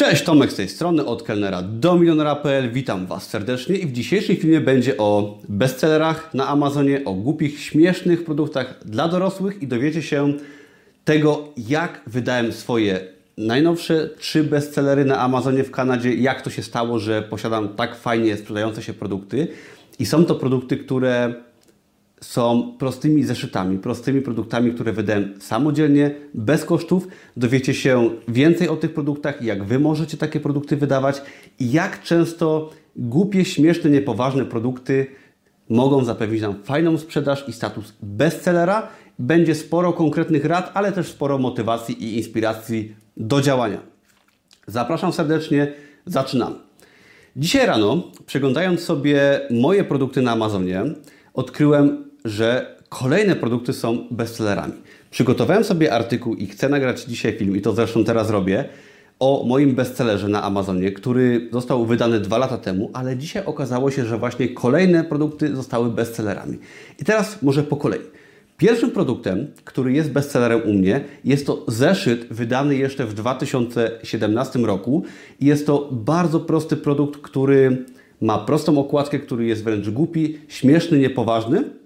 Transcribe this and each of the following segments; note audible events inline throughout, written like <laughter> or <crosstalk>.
Cześć, Tomek z tej strony, od kelnera do milionera.pl. Witam Was serdecznie i w dzisiejszym filmie będzie o bestsellerach na Amazonie, o głupich, śmiesznych produktach dla dorosłych i dowiecie się tego, jak wydałem swoje najnowsze trzy bestsellery na Amazonie w Kanadzie, jak to się stało, że posiadam tak fajnie sprzedające się produkty i są to produkty, które są prostymi zeszytami, prostymi produktami, które wydałem samodzielnie, bez kosztów. Dowiecie się więcej o tych produktach, jak Wy możecie takie produkty wydawać i jak często głupie, śmieszne, niepoważne produkty mogą zapewnić nam fajną sprzedaż i status bestsellera. Będzie sporo konkretnych rad, ale też sporo motywacji i inspiracji do działania. Zapraszam serdecznie, zaczynamy. Dzisiaj rano, przeglądając sobie moje produkty na Amazonie, odkryłem że kolejne produkty są bestsellerami. Przygotowałem sobie artykuł i chcę nagrać dzisiaj film, i to zresztą teraz robię, o moim bestsellerze na Amazonie, który został wydany dwa lata temu, ale dzisiaj okazało się, że właśnie kolejne produkty zostały bestsellerami. I teraz może po kolei. Pierwszym produktem, który jest bestsellerem u mnie, jest to zeszyt wydany jeszcze w 2017 roku. I jest to bardzo prosty produkt, który ma prostą okładkę, który jest wręcz głupi, śmieszny, niepoważny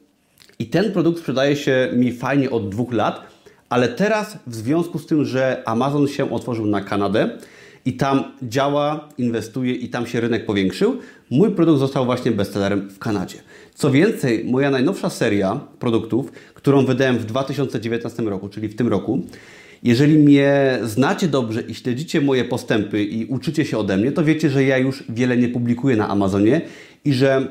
i ten produkt sprzedaje się mi fajnie od dwóch lat, ale teraz w związku z tym, że Amazon się otworzył na Kanadę i tam działa, inwestuje i tam się rynek powiększył, mój produkt został właśnie bestsellerem w Kanadzie. Co więcej, moja najnowsza seria produktów, którą wydałem w 2019 roku, czyli w tym roku, jeżeli mnie znacie dobrze i śledzicie moje postępy i uczycie się ode mnie, to wiecie, że ja już wiele nie publikuję na Amazonie i że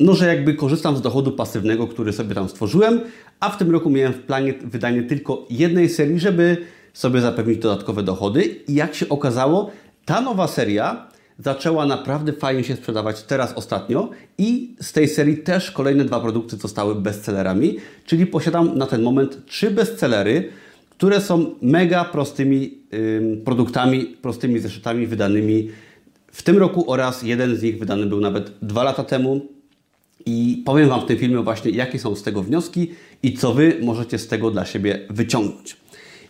no, że jakby korzystam z dochodu pasywnego, który sobie tam stworzyłem, a w tym roku miałem w planie wydanie tylko jednej serii, żeby sobie zapewnić dodatkowe dochody. I jak się okazało, ta nowa seria zaczęła naprawdę fajnie się sprzedawać teraz ostatnio i z tej serii też kolejne dwa produkty zostały bestsellerami, czyli posiadam na ten moment trzy bestsellery, które są mega prostymi ym, produktami, prostymi zeszytami wydanymi w tym roku oraz jeden z nich wydany był nawet dwa lata temu, i powiem Wam w tym filmie właśnie, jakie są z tego wnioski i co Wy możecie z tego dla siebie wyciągnąć.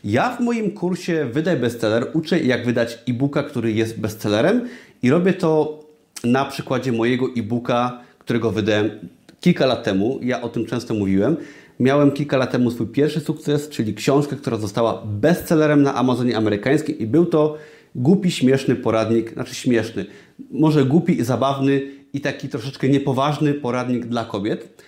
Ja w moim kursie Wydaj Bestseller uczę, jak wydać e-booka, który jest bestsellerem i robię to na przykładzie mojego e-booka, którego wydałem kilka lat temu. Ja o tym często mówiłem. Miałem kilka lat temu swój pierwszy sukces, czyli książkę, która została bestsellerem na Amazonie amerykańskim i był to głupi, śmieszny poradnik, znaczy śmieszny, może głupi i zabawny i taki troszeczkę niepoważny poradnik dla kobiet,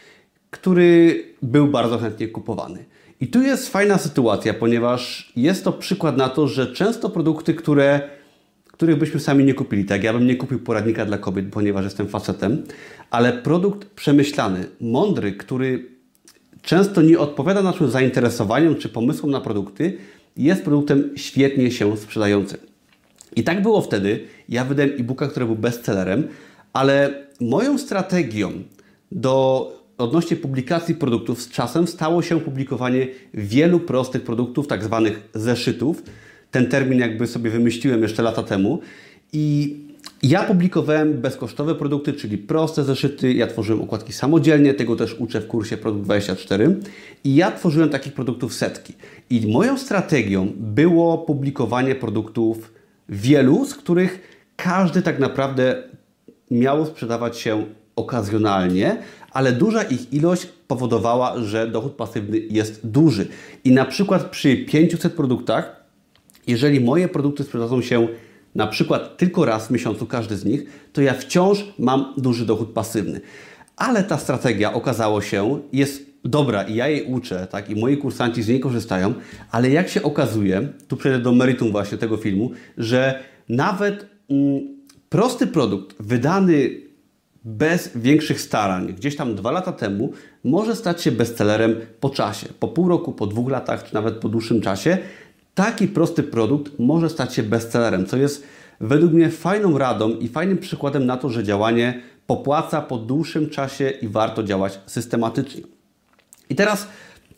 który był bardzo chętnie kupowany. I tu jest fajna sytuacja, ponieważ jest to przykład na to, że często produkty, które, których byśmy sami nie kupili, tak ja bym nie kupił poradnika dla kobiet, ponieważ jestem facetem, ale produkt przemyślany, mądry, który często nie odpowiada naszym zainteresowaniom czy pomysłom na produkty, jest produktem świetnie się sprzedającym. I tak było wtedy. Ja wydałem e-booka, który był bestsellerem, ale moją strategią do odnośnie publikacji produktów z czasem stało się publikowanie wielu prostych produktów, tak zwanych zeszytów. Ten termin jakby sobie wymyśliłem jeszcze lata temu i ja publikowałem bezkosztowe produkty, czyli proste zeszyty. Ja tworzyłem układki samodzielnie, tego też uczę w kursie Produkt 24 i ja tworzyłem takich produktów setki. I moją strategią było publikowanie produktów wielu, z których każdy tak naprawdę miało sprzedawać się okazjonalnie, ale duża ich ilość powodowała, że dochód pasywny jest duży. I na przykład przy 500 produktach, jeżeli moje produkty sprzedadzą się na przykład tylko raz w miesiącu, każdy z nich, to ja wciąż mam duży dochód pasywny. Ale ta strategia okazało się jest dobra i ja jej uczę, tak, i moi kursanci z niej korzystają, ale jak się okazuje, tu przejdę do meritum właśnie tego filmu, że nawet mm, prosty produkt wydany bez większych starań, gdzieś tam dwa lata temu, może stać się bestsellerem po czasie, po pół roku, po dwóch latach, czy nawet po dłuższym czasie. Taki prosty produkt może stać się bestsellerem, co jest według mnie fajną radą i fajnym przykładem na to, że działanie popłaca po dłuższym czasie i warto działać systematycznie. I teraz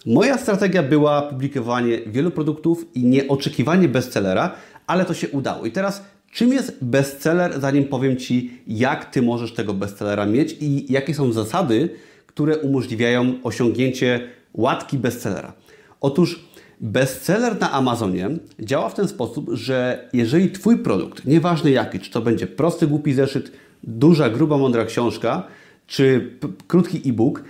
moja strategia była publikowanie wielu produktów i nie oczekiwanie bestsellera, ale to się udało. I teraz Czym jest bestseller, zanim powiem Ci, jak Ty możesz tego bestsellera mieć i jakie są zasady, które umożliwiają osiągnięcie łatki bestsellera? Otóż Bestseller na Amazonie działa w ten sposób, że jeżeli Twój produkt, nieważny jaki, czy to będzie prosty, głupi zeszyt, duża, gruba, mądra książka, czy krótki e-book,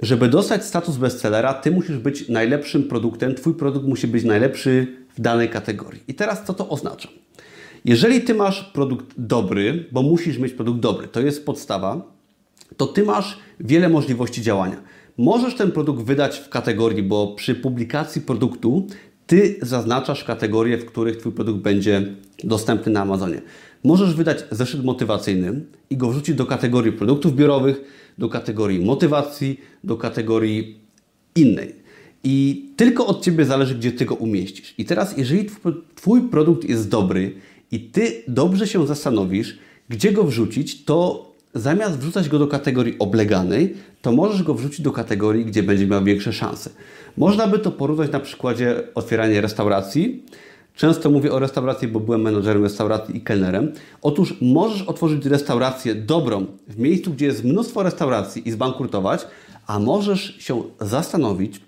żeby dostać status bestsellera, Ty musisz być najlepszym produktem, Twój produkt musi być najlepszy w danej kategorii. I teraz co to oznacza? Jeżeli Ty masz produkt dobry, bo musisz mieć produkt dobry, to jest podstawa, to Ty masz wiele możliwości działania. Możesz ten produkt wydać w kategorii, bo przy publikacji produktu Ty zaznaczasz kategorie, w których Twój produkt będzie dostępny na Amazonie. Możesz wydać zeszyt motywacyjny i go wrzucić do kategorii produktów biurowych, do kategorii motywacji, do kategorii innej. I tylko od Ciebie zależy, gdzie Ty go umieścisz. I teraz, jeżeli Twój produkt jest dobry i Ty dobrze się zastanowisz, gdzie go wrzucić, to zamiast wrzucać go do kategorii obleganej, to możesz go wrzucić do kategorii, gdzie będzie miał większe szanse. Można by to porównać na przykładzie otwierania restauracji. Często mówię o restauracji, bo byłem menedżerem restauracji i kelnerem. Otóż możesz otworzyć restaurację dobrą w miejscu, gdzie jest mnóstwo restauracji i zbankrutować, a możesz się zastanowić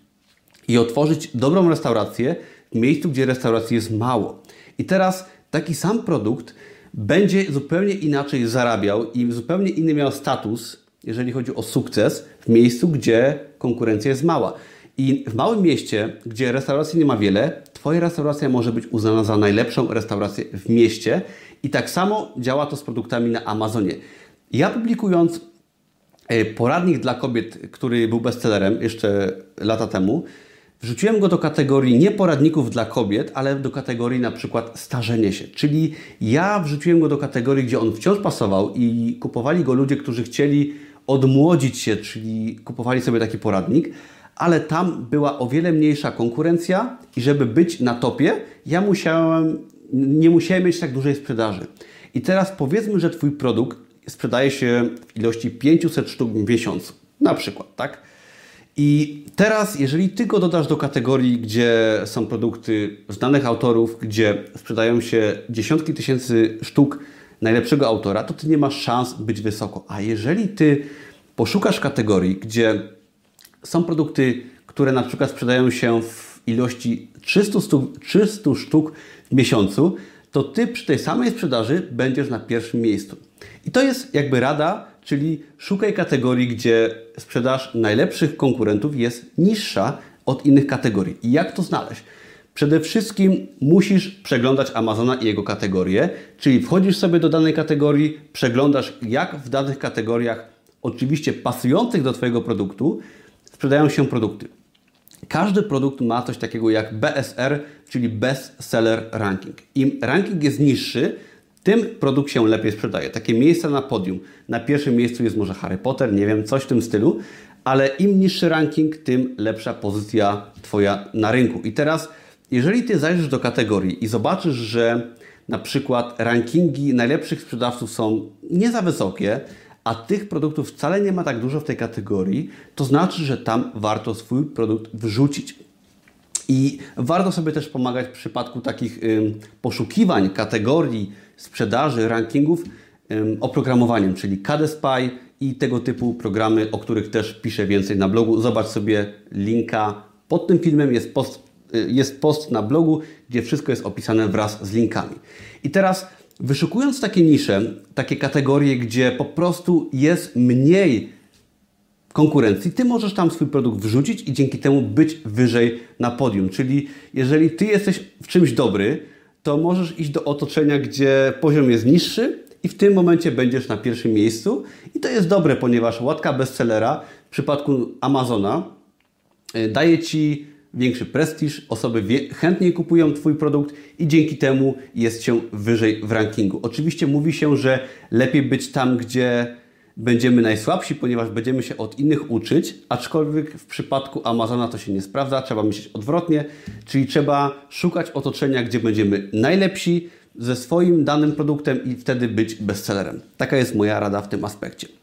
i otworzyć dobrą restaurację w miejscu, gdzie restauracji jest mało. I teraz taki sam produkt będzie zupełnie inaczej zarabiał i zupełnie inny miał status, jeżeli chodzi o sukces, w miejscu, gdzie konkurencja jest mała. I w małym mieście, gdzie restauracji nie ma wiele, Twoja restauracja może być uznana za najlepszą restaurację w mieście. I tak samo działa to z produktami na Amazonie. Ja publikując e, poradnik dla kobiet, który był bestsellerem jeszcze lata temu, Wrzuciłem go do kategorii nie poradników dla kobiet, ale do kategorii na przykład starzenie się. Czyli ja wrzuciłem go do kategorii, gdzie on wciąż pasował i kupowali go ludzie, którzy chcieli odmłodzić się, czyli kupowali sobie taki poradnik, ale tam była o wiele mniejsza konkurencja i żeby być na topie, ja musiałem, nie musiałem mieć tak dużej sprzedaży. I teraz powiedzmy, że Twój produkt sprzedaje się w ilości 500 sztuk w miesiącu, na przykład, tak? I teraz, jeżeli ty go dodasz do kategorii, gdzie są produkty znanych autorów, gdzie sprzedają się dziesiątki tysięcy sztuk najlepszego autora, to ty nie masz szans być wysoko. A jeżeli ty poszukasz kategorii, gdzie są produkty, które na przykład sprzedają się w ilości 300 sztuk, 300 sztuk w miesiącu, to ty przy tej samej sprzedaży będziesz na pierwszym miejscu. I to jest jakby rada, czyli szukaj kategorii, gdzie sprzedaż najlepszych konkurentów jest niższa od innych kategorii. I jak to znaleźć? Przede wszystkim musisz przeglądać Amazona i jego kategorie, czyli wchodzisz sobie do danej kategorii, przeglądasz jak w danych kategoriach, oczywiście pasujących do Twojego produktu, sprzedają się produkty. Każdy produkt ma coś takiego jak BSR, czyli Best Seller Ranking. Im ranking jest niższy, tym produkt się lepiej sprzedaje. Takie miejsca na podium. Na pierwszym miejscu jest może Harry Potter, nie wiem, coś w tym stylu, ale im niższy ranking, tym lepsza pozycja Twoja na rynku. I teraz, jeżeli Ty zajrzysz do kategorii i zobaczysz, że na przykład rankingi najlepszych sprzedawców są nie za wysokie, a tych produktów wcale nie ma tak dużo w tej kategorii, to znaczy, że tam warto swój produkt wrzucić. I warto sobie też pomagać w przypadku takich poszukiwań kategorii, sprzedaży, rankingów oprogramowaniem, czyli KDSpy i tego typu programy, o których też piszę więcej na blogu. Zobacz sobie linka pod tym filmem, jest post, y, jest post na blogu, gdzie wszystko jest opisane wraz z linkami. I teraz wyszukując takie nisze, takie kategorie, gdzie po prostu jest mniej konkurencji, ty możesz tam swój produkt wrzucić i dzięki temu być wyżej na podium. Czyli jeżeli ty jesteś w czymś dobry, to możesz iść do otoczenia, gdzie poziom jest niższy i w tym momencie będziesz na pierwszym miejscu. I to jest dobre, ponieważ łatka bestsellera w przypadku Amazona y, daje ci większy prestiż, osoby chętniej kupują Twój produkt i dzięki temu jest się wyżej w rankingu. Oczywiście mówi się, że lepiej być tam, gdzie będziemy najsłabsi, ponieważ będziemy się od innych uczyć, aczkolwiek w przypadku Amazona to się nie sprawdza, trzeba myśleć odwrotnie, czyli trzeba szukać otoczenia, gdzie będziemy najlepsi ze swoim danym produktem i wtedy być bestsellerem. Taka jest moja rada w tym aspekcie.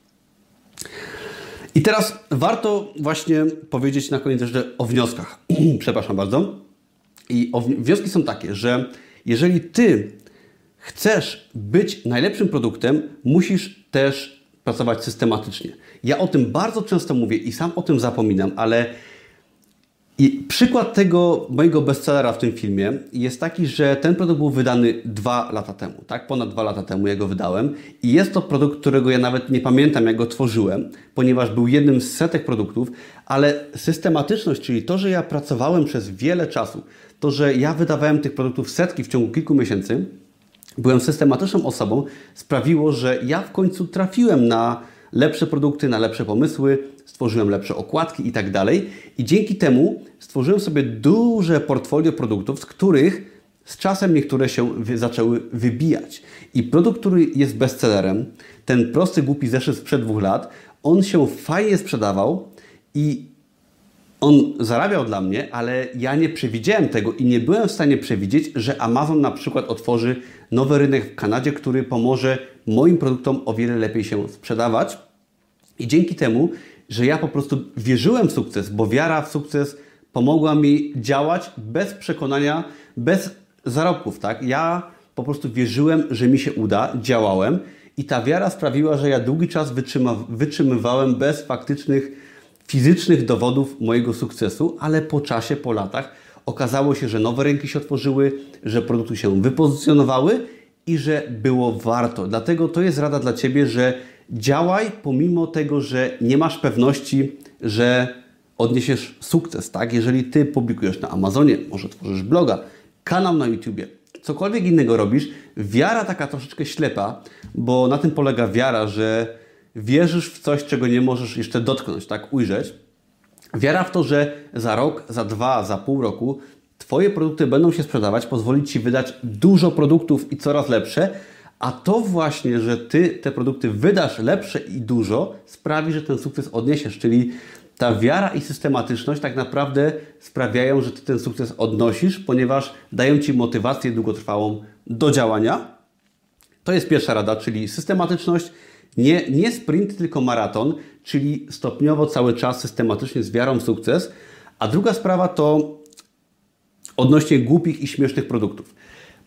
I teraz warto właśnie powiedzieć na koniec jeszcze o wnioskach. <clears throat> Przepraszam bardzo. I wnioski są takie, że jeżeli Ty chcesz być najlepszym produktem, musisz też pracować systematycznie. Ja o tym bardzo często mówię i sam o tym zapominam, ale I przykład tego mojego bestsellera w tym filmie jest taki, że ten produkt był wydany dwa lata temu, tak? Ponad dwa lata temu ja go wydałem i jest to produkt, którego ja nawet nie pamiętam, jak go tworzyłem, ponieważ był jednym z setek produktów, ale systematyczność, czyli to, że ja pracowałem przez wiele czasu, to, że ja wydawałem tych produktów setki w ciągu kilku miesięcy, byłem systematyczną osobą, sprawiło, że ja w końcu trafiłem na lepsze produkty, na lepsze pomysły, stworzyłem lepsze okładki i tak dalej. I dzięki temu stworzyłem sobie duże portfolio produktów, z których z czasem niektóre się zaczęły wybijać. I produkt, który jest bestsellerem, ten prosty, głupi zeszyt sprzed dwóch lat, on się fajnie sprzedawał i on zarabiał dla mnie, ale ja nie przewidziałem tego i nie byłem w stanie przewidzieć, że Amazon na przykład otworzy nowy rynek w Kanadzie, który pomoże moim produktom o wiele lepiej się sprzedawać. I dzięki temu, że ja po prostu wierzyłem w sukces, bo wiara w sukces pomogła mi działać bez przekonania, bez zarobków, tak? Ja po prostu wierzyłem, że mi się uda, działałem i ta wiara sprawiła, że ja długi czas wytrzyma, wytrzymywałem bez faktycznych, fizycznych dowodów mojego sukcesu, ale po czasie, po latach okazało się, że nowe rynki się otworzyły, że produkty się wypozycjonowały i że było warto. Dlatego to jest rada dla Ciebie, że działaj pomimo tego, że nie masz pewności, że odniesiesz sukces, tak? Jeżeli Ty publikujesz na Amazonie, może tworzysz bloga, kanał na YouTubie, cokolwiek innego robisz, wiara taka troszeczkę ślepa, bo na tym polega wiara, że wierzysz w coś, czego nie możesz jeszcze dotknąć, tak? Ujrzeć. Wiara w to, że za rok, za dwa, za pół roku Twoje produkty będą się sprzedawać, pozwolić Ci wydać dużo produktów i coraz lepsze, a to właśnie, że Ty te produkty wydasz lepsze i dużo, sprawi, że ten sukces odniesiesz. Czyli ta wiara i systematyczność tak naprawdę sprawiają, że Ty ten sukces odnosisz, ponieważ dają Ci motywację długotrwałą do działania. To jest pierwsza rada, czyli systematyczność. Nie, nie sprint, tylko maraton, czyli stopniowo cały czas systematycznie z wiarą w sukces. A druga sprawa to odnośnie głupich i śmiesznych produktów.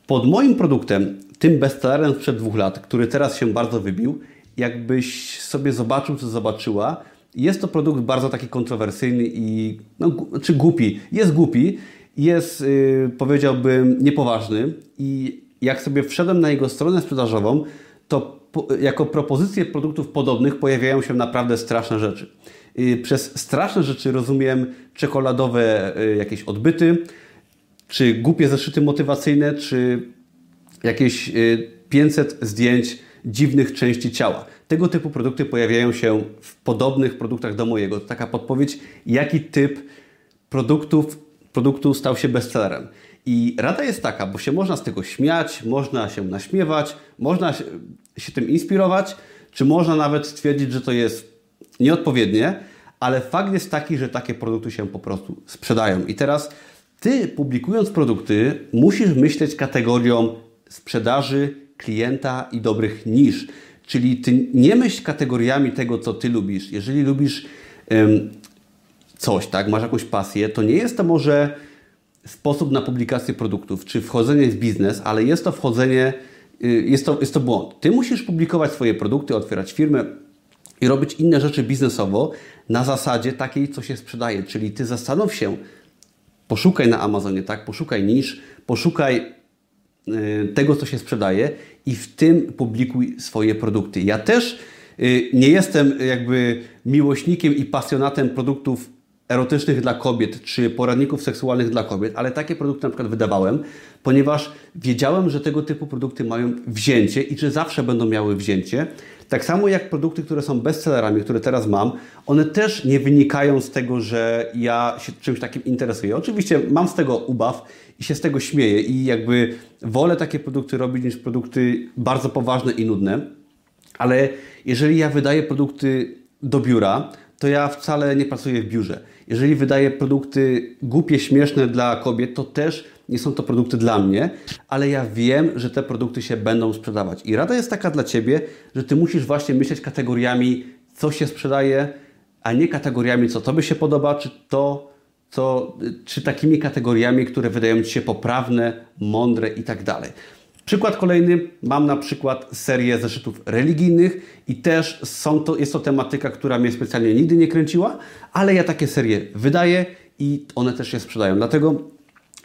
Pod moim produktem, tym bestsellerem sprzed dwóch lat, który teraz się bardzo wybił, jakbyś sobie zobaczył, co zobaczyła, jest to produkt bardzo taki kontrowersyjny i, no, czy głupi. Jest głupi, jest, yy, powiedziałbym, niepoważny i jak sobie wszedłem na jego stronę sprzedażową, to jako propozycje produktów podobnych pojawiają się naprawdę straszne rzeczy. Przez straszne rzeczy rozumiem czekoladowe yy, jakieś odbyty, czy głupie zeszyty motywacyjne, czy jakieś 500 y, zdjęć dziwnych części ciała. Tego typu produkty pojawiają się w podobnych produktach do mojego. To taka podpowiedź, jaki typ produktów, produktu stał się bestsellerem. I rada jest taka, bo się można z tego śmiać, można się naśmiewać, można się, tym inspirować, czy można nawet stwierdzić, że to jest nieodpowiednie, ale fakt jest taki, że takie produkty się po prostu sprzedają. I teraz ty, publikując produkty, musisz myśleć kategorią sprzedaży, klienta i dobrych nisz. Czyli ty nie myśl kategoriami tego, co ty lubisz. Jeżeli lubisz coś, tak, masz jakąś pasję, to nie jest to może sposób na publikację produktów, czy wchodzenie w biznes, ale jest to wchodzenie, y, jest to, jest to błąd. Ty musisz publikować swoje produkty, otwierać firmę i robić inne rzeczy biznesowo na zasadzie takiej, co się sprzedaje. Czyli ty zastanów się, Poszukaj na Amazonie, tak? Poszukaj nisz, poszukaj y, tego, co się sprzedaje i w tym publikuj swoje produkty. Ja też y, nie jestem jakby miłośnikiem i pasjonatem produktów erotycznych dla kobiet, czy poradników seksualnych dla kobiet, ale takie produkty na przykład wydawałem, ponieważ wiedziałem, że tego typu produkty mają wzięcie i że zawsze będą miały wzięcie. Tak samo jak produkty, które są bestsellerami, które teraz mam, one też nie wynikają z tego, że ja się czymś takim interesuję. Oczywiście mam z tego ubaw i się z tego śmieję i jakby wolę takie produkty robić niż produkty bardzo poważne i nudne, ale jeżeli ja wydaję produkty do biura, to ja wcale nie pracuję w biurze. Jeżeli wydaję produkty głupie, śmieszne dla kobiet, to też nie są to produkty dla mnie, ale ja wiem, że te produkty się będą sprzedawać. I rada jest taka dla Ciebie, że Ty musisz właśnie myśleć kategoriami, co się sprzedaje, a nie kategoriami, co Tobie się podoba, czy to, co, czy takimi kategoriami, które wydają Ci się poprawne, mądre i tak dalej. Przykład kolejny, mam na przykład serię zeszytów religijnych i też są to, jest to tematyka, która mnie specjalnie nigdy nie kręciła, ale ja takie serie wydaję i one też się sprzedają. Dlatego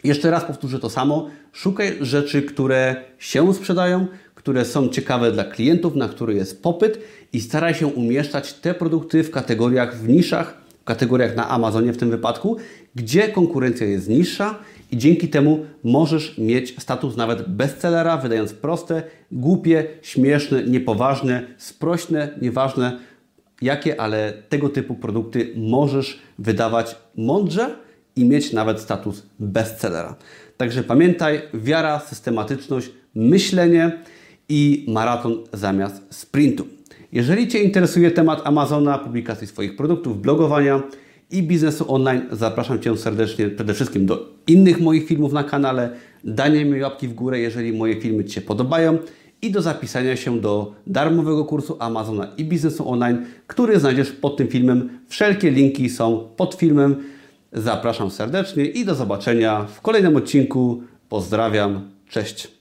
jeszcze raz powtórzę to samo. Szukaj rzeczy, które się sprzedają, które są ciekawe dla klientów, na które jest popyt i staraj się umieszczać te produkty w kategoriach, w niszach, w kategoriach na Amazonie w tym wypadku, gdzie konkurencja jest niższa i dzięki temu możesz mieć status nawet bestsellera, wydając proste, głupie, śmieszne, niepoważne, sprośne, nieważne jakie, ale tego typu produkty możesz wydawać mądrze i mieć nawet status bestsellera. Także pamiętaj, wiara, systematyczność, myślenie i maraton zamiast sprintu. Jeżeli Cię interesuje temat Amazona, publikacji swoich produktów, blogowania i biznesu online, zapraszam Cię serdecznie przede wszystkim do innych moich filmów na kanale. Danie mi łapki w górę, jeżeli moje filmy Ci się podobają i do zapisania się do darmowego kursu Amazona i biznesu online, który znajdziesz pod tym filmem. Wszelkie linki są pod filmem. Zapraszam serdecznie i do zobaczenia w kolejnym odcinku. Pozdrawiam, cześć.